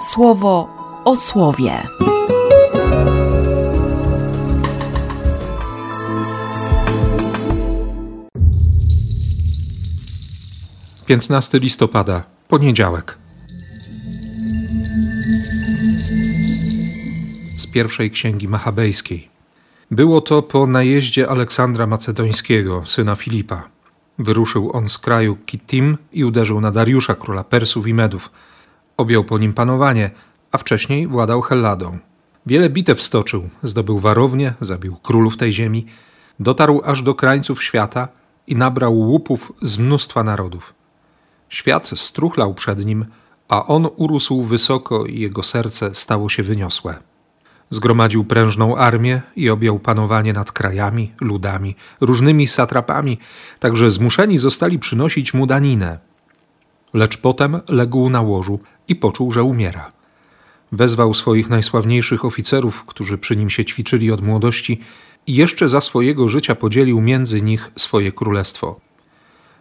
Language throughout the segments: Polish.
słowo o słowie. 15 listopada, poniedziałek. Z pierwszej księgi machabejskiej. Było to po najeździe Aleksandra Macedońskiego, syna Filipa. Wyruszył on z kraju Kittim i uderzył na Dariusza, króla Persów i Medów. Objął po nim panowanie, a wcześniej władał Helladą. Wiele bitew stoczył, zdobył warownie, zabił królów tej ziemi, dotarł aż do krańców świata i nabrał łupów z mnóstwa narodów. Świat struchlał przed nim, a on urósł wysoko i jego serce stało się wyniosłe. Zgromadził prężną armię i objął panowanie nad krajami, ludami, różnymi satrapami, tak że zmuszeni zostali przynosić mu daninę. Lecz potem legł na łożu i poczuł, że umiera. Wezwał swoich najsławniejszych oficerów, którzy przy nim się ćwiczyli od młodości, i jeszcze za swojego życia podzielił między nich swoje królestwo.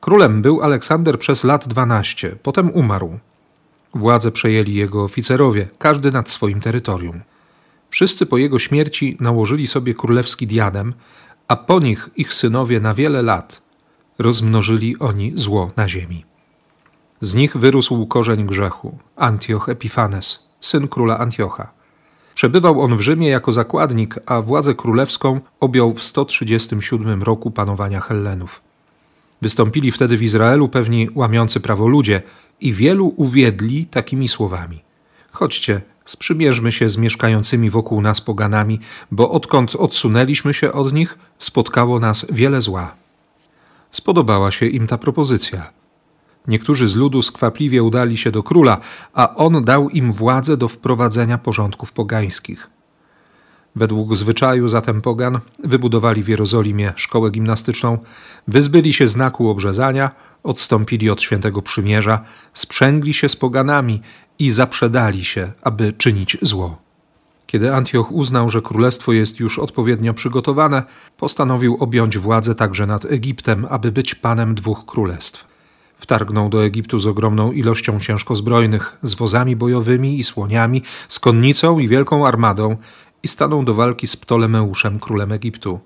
Królem był Aleksander przez lat dwanaście, potem umarł. Władzę przejęli jego oficerowie, każdy nad swoim terytorium. Wszyscy po jego śmierci nałożyli sobie królewski diadem, a po nich ich synowie na wiele lat rozmnożyli oni zło na ziemi. Z nich wyrósł korzeń grzechu, Antioch Epifanes, syn króla Antiocha. Przebywał on w Rzymie jako zakładnik, a władzę królewską objął w 137 roku panowania Hellenów. Wystąpili wtedy w Izraelu pewni łamiący prawo ludzie i wielu uwiedli takimi słowami: Chodźcie, sprzymierzmy się z mieszkającymi wokół nas poganami, bo odkąd odsunęliśmy się od nich, spotkało nas wiele zła. Spodobała się im ta propozycja. Niektórzy z ludu skwapliwie udali się do króla, a on dał im władzę do wprowadzenia porządków pogańskich. Według zwyczaju zatem pogan wybudowali w Jerozolimie szkołę gimnastyczną, wyzbyli się znaku obrzezania, odstąpili od świętego przymierza, sprzęgli się z poganami i zaprzedali się, aby czynić zło. Kiedy Antioch uznał, że królestwo jest już odpowiednio przygotowane, postanowił objąć władzę także nad Egiptem, aby być panem dwóch królestw. Wtargnął do Egiptu z ogromną ilością ciężkozbrojnych, z wozami bojowymi i słoniami, z konnicą i wielką armadą i stanął do walki z Ptolemeuszem, królem Egiptu.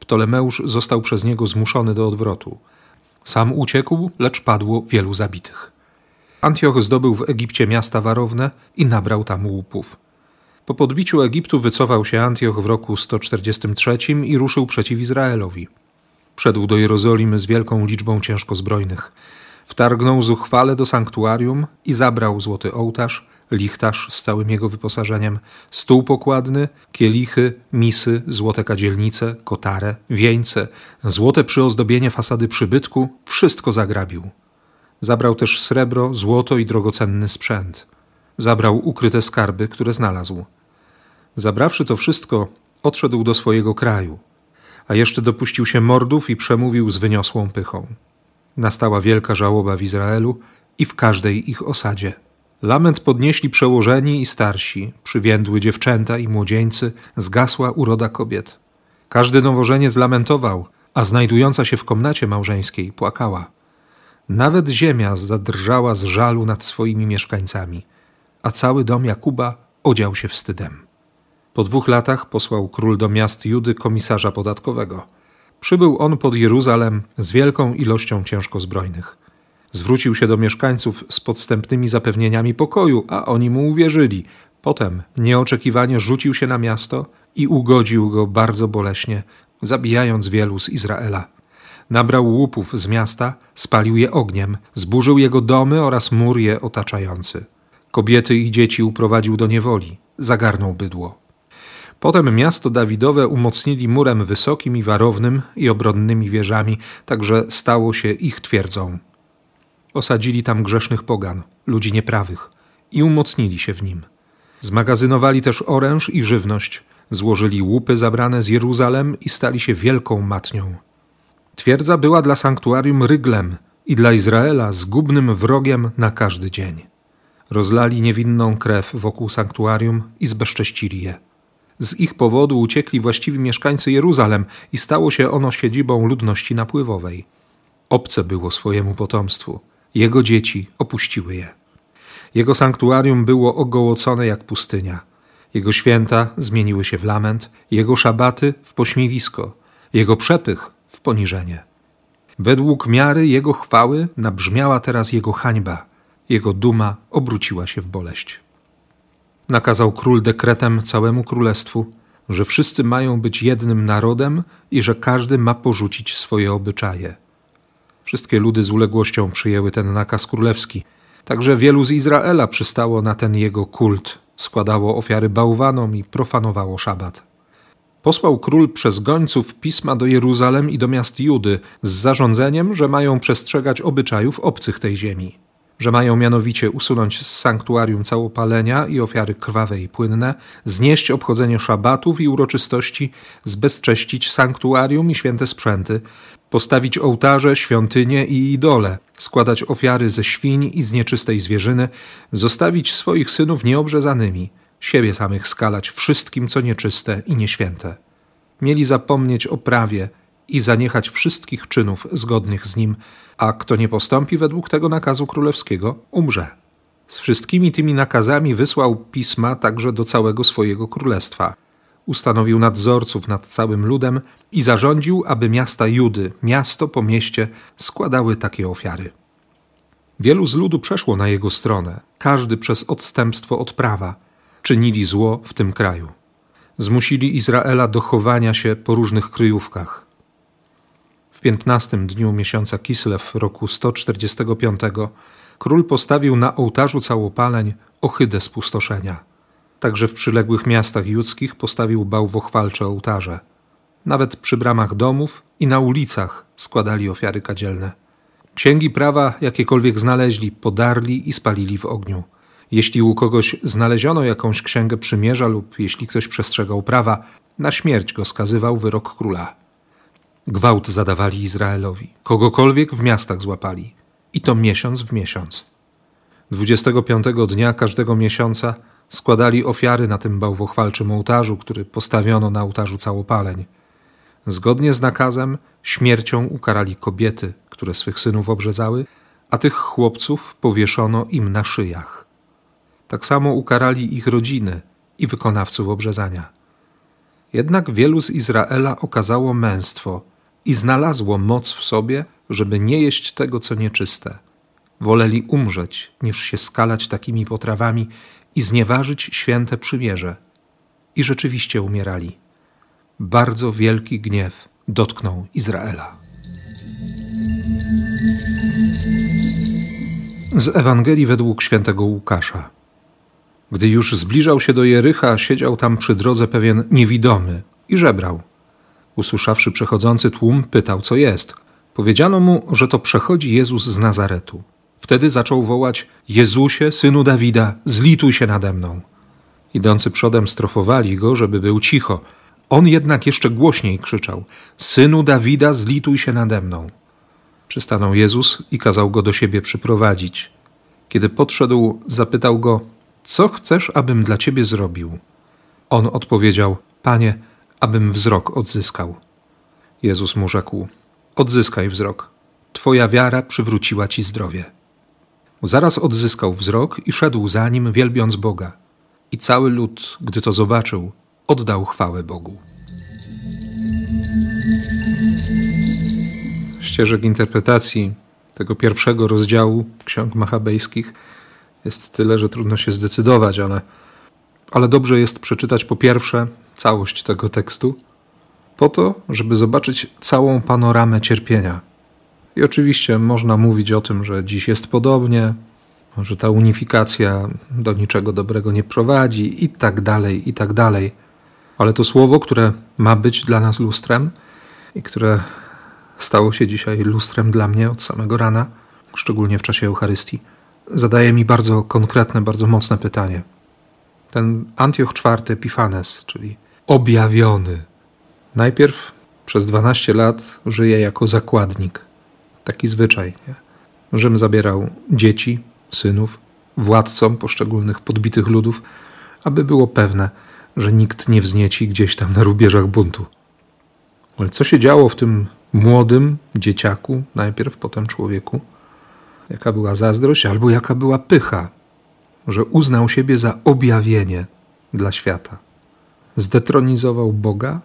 Ptolemeusz został przez niego zmuszony do odwrotu. Sam uciekł, lecz padło wielu zabitych. Antioch zdobył w Egipcie miasta warowne i nabrał tam łupów. Po podbiciu Egiptu wycofał się Antioch w roku 143 i ruszył przeciw Izraelowi. Wszedł do Jerozolimy z wielką liczbą ciężkozbrojnych. Wtargnął zuchwale do sanktuarium i zabrał złoty ołtarz, lichtarz z całym jego wyposażeniem, stół pokładny, kielichy, misy, złote kadzielnice, kotarę, wieńce, złote przyozdobienie fasady przybytku, wszystko zagrabił. Zabrał też srebro, złoto i drogocenny sprzęt. Zabrał ukryte skarby, które znalazł. Zabrawszy to wszystko, odszedł do swojego kraju, a jeszcze dopuścił się mordów i przemówił z wyniosłą pychą. Nastała wielka żałoba w Izraelu i w każdej ich osadzie. Lament podnieśli przełożeni i starsi, przywiędły dziewczęta i młodzieńcy, zgasła uroda kobiet. Każdy nowożeniec lamentował, a znajdująca się w komnacie małżeńskiej płakała. Nawet ziemia zadrżała z żalu nad swoimi mieszkańcami, a cały dom Jakuba odział się wstydem. Po dwóch latach posłał król do miast Judy komisarza podatkowego. Przybył on pod Jeruzalem z wielką ilością ciężkozbrojnych. Zwrócił się do mieszkańców z podstępnymi zapewnieniami pokoju, a oni mu uwierzyli. Potem nieoczekiwanie rzucił się na miasto i ugodził go bardzo boleśnie, zabijając wielu z Izraela. Nabrał łupów z miasta, spalił je ogniem, zburzył jego domy oraz mur je otaczający. Kobiety i dzieci uprowadził do niewoli, zagarnął bydło. Potem miasto Dawidowe umocnili murem wysokim i warownym i obronnymi wieżami, także stało się ich twierdzą. Osadzili tam grzesznych pogan, ludzi nieprawych i umocnili się w nim. Zmagazynowali też oręż i żywność, złożyli łupy zabrane z Jeruzalem i stali się wielką matnią. Twierdza była dla sanktuarium ryglem i dla Izraela zgubnym wrogiem na każdy dzień. Rozlali niewinną krew wokół sanktuarium i zbezcześcili je. Z ich powodu uciekli właściwi mieszkańcy Jeruzalem i stało się ono siedzibą ludności napływowej. Obce było swojemu potomstwu. Jego dzieci opuściły je. Jego sanktuarium było ogołocone jak pustynia. Jego święta zmieniły się w lament, jego szabaty w pośmiewisko, jego przepych w poniżenie. Według miary jego chwały nabrzmiała teraz jego hańba, jego duma obróciła się w boleść. Nakazał król dekretem całemu królestwu, że wszyscy mają być jednym narodem i że każdy ma porzucić swoje obyczaje. Wszystkie ludy z uległością przyjęły ten nakaz królewski. Także wielu z Izraela przystało na ten jego kult, składało ofiary bałwanom i profanowało szabat. Posłał król przez gońców pisma do Jeruzalem i do miast Judy z zarządzeniem, że mają przestrzegać obyczajów obcych tej ziemi że mają mianowicie usunąć z sanktuarium całopalenia i ofiary krwawe i płynne, znieść obchodzenie szabatów i uroczystości, zbezcześcić sanktuarium i święte sprzęty, postawić ołtarze, świątynie i idole, składać ofiary ze świń i z nieczystej zwierzyny, zostawić swoich synów nieobrzezanymi, siebie samych skalać wszystkim, co nieczyste i nieświęte. Mieli zapomnieć o prawie i zaniechać wszystkich czynów zgodnych z nim, a kto nie postąpi według tego nakazu królewskiego, umrze. Z wszystkimi tymi nakazami wysłał pisma także do całego swojego królestwa. Ustanowił nadzorców nad całym ludem i zarządził, aby miasta Judy, miasto po mieście, składały takie ofiary. Wielu z ludu przeszło na jego stronę, każdy przez odstępstwo od prawa. Czynili zło w tym kraju. Zmusili Izraela do chowania się po różnych kryjówkach w piętnastym dniu miesiąca Kislew roku 145 król postawił na ołtarzu całopaleń ohydę spustoszenia. Także w przyległych miastach judzkich postawił bałwochwalcze ołtarze. Nawet przy bramach domów i na ulicach składali ofiary kadzielne. Księgi prawa, jakiekolwiek znaleźli, podarli i spalili w ogniu. Jeśli u kogoś znaleziono jakąś księgę przymierza lub jeśli ktoś przestrzegał prawa, na śmierć go skazywał wyrok króla. Gwałt zadawali Izraelowi, kogokolwiek w miastach złapali, i to miesiąc w miesiąc. 25 dnia każdego miesiąca składali ofiary na tym bałwochwalczym ołtarzu, który postawiono na ołtarzu całopaleń. Zgodnie z nakazem śmiercią ukarali kobiety, które swych synów obrzezały, a tych chłopców powieszono im na szyjach. Tak samo ukarali ich rodziny i wykonawców obrzezania. Jednak wielu z Izraela okazało męstwo – i znalazło moc w sobie, żeby nie jeść tego, co nieczyste. Woleli umrzeć, niż się skalać takimi potrawami i znieważyć święte przymierze. I rzeczywiście umierali. Bardzo wielki gniew dotknął Izraela. Z Ewangelii według świętego Łukasza. Gdy już zbliżał się do Jericha, siedział tam przy drodze pewien niewidomy i żebrał. Usłyszawszy przechodzący tłum, pytał, co jest. Powiedziano mu, że to przechodzi Jezus z Nazaretu. Wtedy zaczął wołać: Jezusie, synu Dawida, zlituj się nade mną. Idący przodem strofowali go, żeby był cicho. On jednak jeszcze głośniej krzyczał: Synu Dawida, zlituj się nade mną. Przystanął Jezus i kazał go do siebie przyprowadzić. Kiedy podszedł, zapytał go: Co chcesz, abym dla ciebie zrobił? On odpowiedział: Panie, abym wzrok odzyskał. Jezus mu rzekł: Odzyskaj wzrok. Twoja wiara przywróciła ci zdrowie. Zaraz odzyskał wzrok i szedł za nim, wielbiąc Boga. I cały lud, gdy to zobaczył, oddał chwałę Bogu. Ścieżek interpretacji tego pierwszego rozdziału ksiąg machabejskich jest tyle, że trudno się zdecydować, ale, ale dobrze jest przeczytać po pierwsze całość tego tekstu, po to, żeby zobaczyć całą panoramę cierpienia. I oczywiście można mówić o tym, że dziś jest podobnie, że ta unifikacja do niczego dobrego nie prowadzi, i tak dalej, i tak dalej. Ale to słowo, które ma być dla nas lustrem i które stało się dzisiaj lustrem dla mnie od samego rana, szczególnie w czasie Eucharystii, zadaje mi bardzo konkretne, bardzo mocne pytanie. Ten Antioch IV Epifanes, czyli objawiony. Najpierw przez 12 lat żyje jako zakładnik. Taki zwyczaj. Nie? Rzym zabierał dzieci, synów, władcom poszczególnych podbitych ludów, aby było pewne, że nikt nie wznieci gdzieś tam na rubieżach buntu. Ale co się działo w tym młodym dzieciaku, najpierw, potem człowieku? Jaka była zazdrość, albo jaka była pycha? Że uznał siebie za objawienie dla świata. Zdetronizował Boga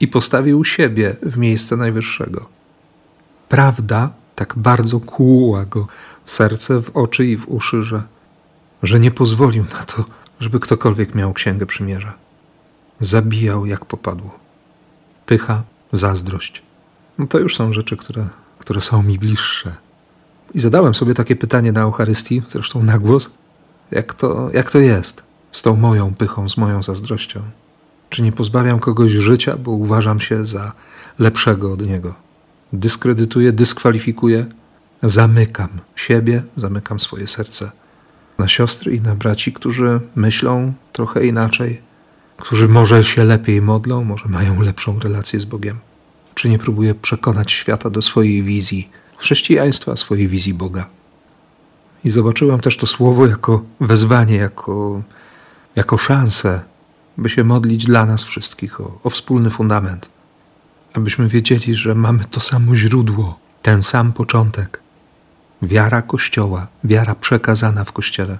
i postawił siebie w miejsce najwyższego. Prawda tak bardzo kłuła go w serce, w oczy i w uszy, że, że nie pozwolił na to, żeby ktokolwiek miał księgę przymierza. Zabijał jak popadło. Pycha, zazdrość. No to już są rzeczy, które, które są mi bliższe. I zadałem sobie takie pytanie na Eucharystii, zresztą na głos, jak to, jak to jest z tą moją pychą, z moją zazdrością? Czy nie pozbawiam kogoś życia, bo uważam się za lepszego od niego? Dyskredytuję, dyskwalifikuję, zamykam siebie, zamykam swoje serce na siostry i na braci, którzy myślą trochę inaczej, którzy może się lepiej modlą, może mają lepszą relację z Bogiem. Czy nie próbuję przekonać świata do swojej wizji chrześcijaństwa, swojej wizji Boga? I zobaczyłam też to słowo jako wezwanie, jako, jako szansę, by się modlić dla nas wszystkich o, o wspólny fundament, abyśmy wiedzieli, że mamy to samo źródło, ten sam początek. Wiara Kościoła, wiara przekazana w Kościele.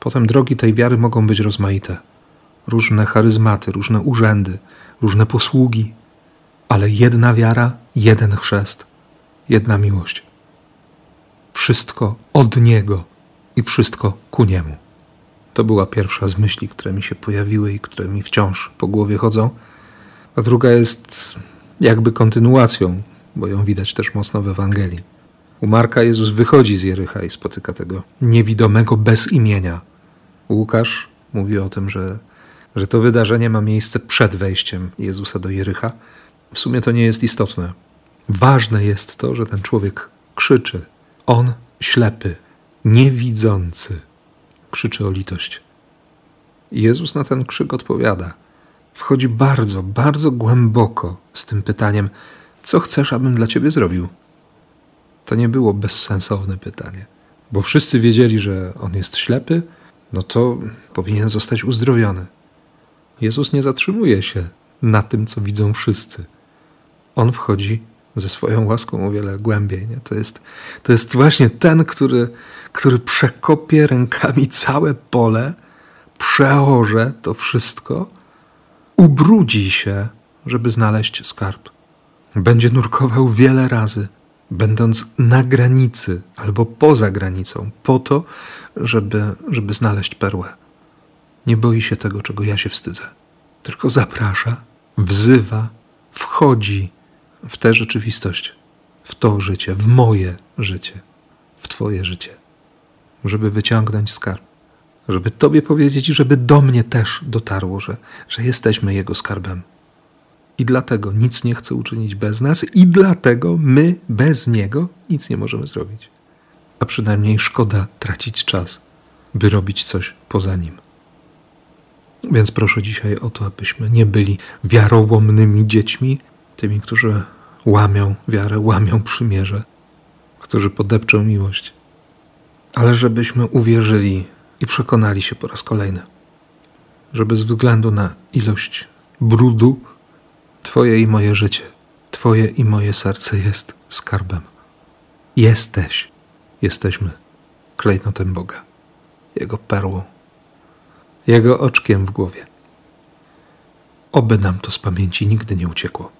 Potem drogi tej wiary mogą być rozmaite. Różne charyzmaty, różne urzędy, różne posługi, ale jedna wiara, jeden chrzest, jedna miłość wszystko od Niego i wszystko ku Niemu. To była pierwsza z myśli, które mi się pojawiły i które mi wciąż po głowie chodzą. A druga jest jakby kontynuacją, bo ją widać też mocno w Ewangelii. U Marka Jezus wychodzi z Jericha i spotyka tego niewidomego bez imienia. Łukasz mówi o tym, że, że to wydarzenie ma miejsce przed wejściem Jezusa do Jericha. W sumie to nie jest istotne. Ważne jest to, że ten człowiek krzyczy, on, ślepy, niewidzący, krzyczy o litość. Jezus na ten krzyk odpowiada. Wchodzi bardzo, bardzo głęboko z tym pytaniem: Co chcesz, abym dla ciebie zrobił? To nie było bezsensowne pytanie, bo wszyscy wiedzieli, że on jest ślepy, no to powinien zostać uzdrowiony. Jezus nie zatrzymuje się na tym, co widzą wszyscy. On wchodzi ze swoją łaską o wiele głębiej. Nie? To, jest, to jest właśnie ten, który, który przekopie rękami całe pole, przeorze to wszystko, ubrudzi się, żeby znaleźć skarb. Będzie nurkował wiele razy, będąc na granicy albo poza granicą, po to, żeby, żeby znaleźć perłę. Nie boi się tego, czego ja się wstydzę, tylko zaprasza, wzywa, wchodzi w tę rzeczywistość, w to życie, w moje życie, w Twoje życie, żeby wyciągnąć skarb, żeby Tobie powiedzieć i żeby do mnie też dotarło, że, że jesteśmy Jego skarbem. I dlatego nic nie chce uczynić bez nas, i dlatego my bez Niego nic nie możemy zrobić. A przynajmniej szkoda tracić czas, by robić coś poza Nim. Więc proszę dzisiaj o to, abyśmy nie byli wiarołomnymi dziećmi, tymi, którzy łamią wiarę, łamią przymierze, którzy podepczą miłość, ale żebyśmy uwierzyli i przekonali się po raz kolejny, że bez względu na ilość brudu, Twoje i moje życie, Twoje i moje serce jest skarbem. Jesteś, jesteśmy klejnotem Boga, Jego perłą, Jego oczkiem w głowie. Oby nam to z pamięci nigdy nie uciekło.